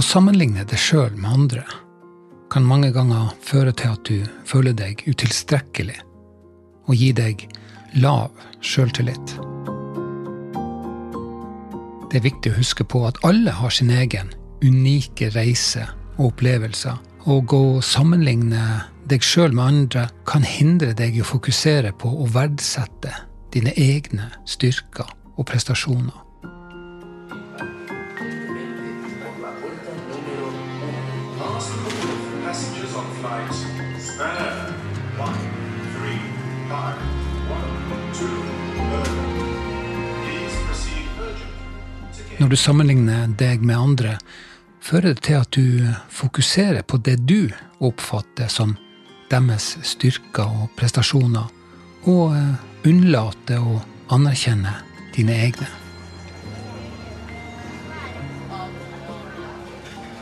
Å sammenligne deg sjøl med andre kan mange ganger føre til at du føler deg utilstrekkelig, og gi deg lav sjøltillit. Det er viktig å huske på at alle har sin egen unike reise og opplevelser, og å sammenligne deg sjøl med andre kan hindre deg i å fokusere på å verdsette dine egne styrker og prestasjoner. Når du sammenligner deg med andre, fører det til at du fokuserer på det du oppfatter som deres styrker og prestasjoner, og eh, unnlater å anerkjenne dine egne.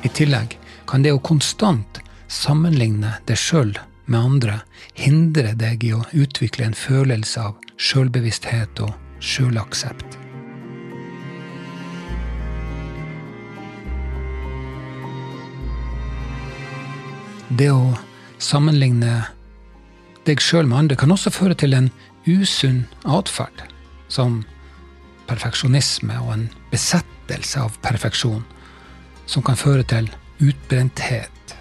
I tillegg kan det å konstant sammenligne deg sjøl med andre hindrer deg i å utvikle en følelse av sjølbevissthet og sjølaksept. Det å sammenligne deg sjøl med andre kan også føre til en usunn atferd, som perfeksjonisme og en besettelse av perfeksjon, som kan føre til utbrenthet.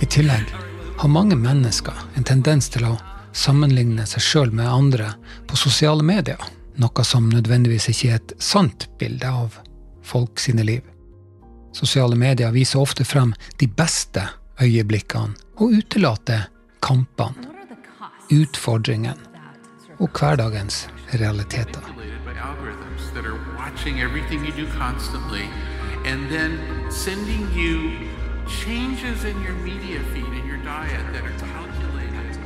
I tillegg har mange mennesker en tendens til å sammenligne seg sjøl med andre på sosiale medier, noe som nødvendigvis ikke er et sant bilde av folk sine liv. Sosiale medier viser ofte frem de beste øyeblikkene og utelater kampene, utfordringene og hverdagens realiteter. And then sending you changes in your media feed and your diet that are calculated.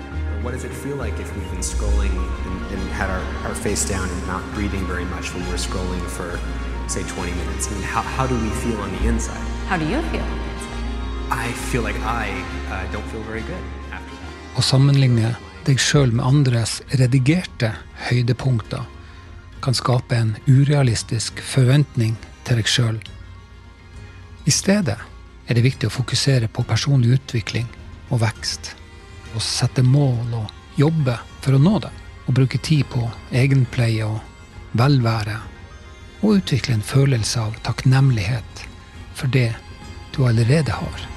What does it feel like if we've been scrolling and, and had our, our face down and not breathing very much when we're scrolling for, say, 20 minutes? I mean, how, how do we feel on the inside? How do you feel on the inside? I feel like I uh, don't feel very good after that. Å sammenligne deg sjøl med andres redigerte høydepunkter kan skape en urealistisk forventning til deg sjøl. I stedet er det viktig å fokusere på personlig utvikling og vekst. Og sette mål og jobbe for å nå det. Og bruke tid på egenpleie og velvære. Og utvikle en følelse av takknemlighet for det du allerede har.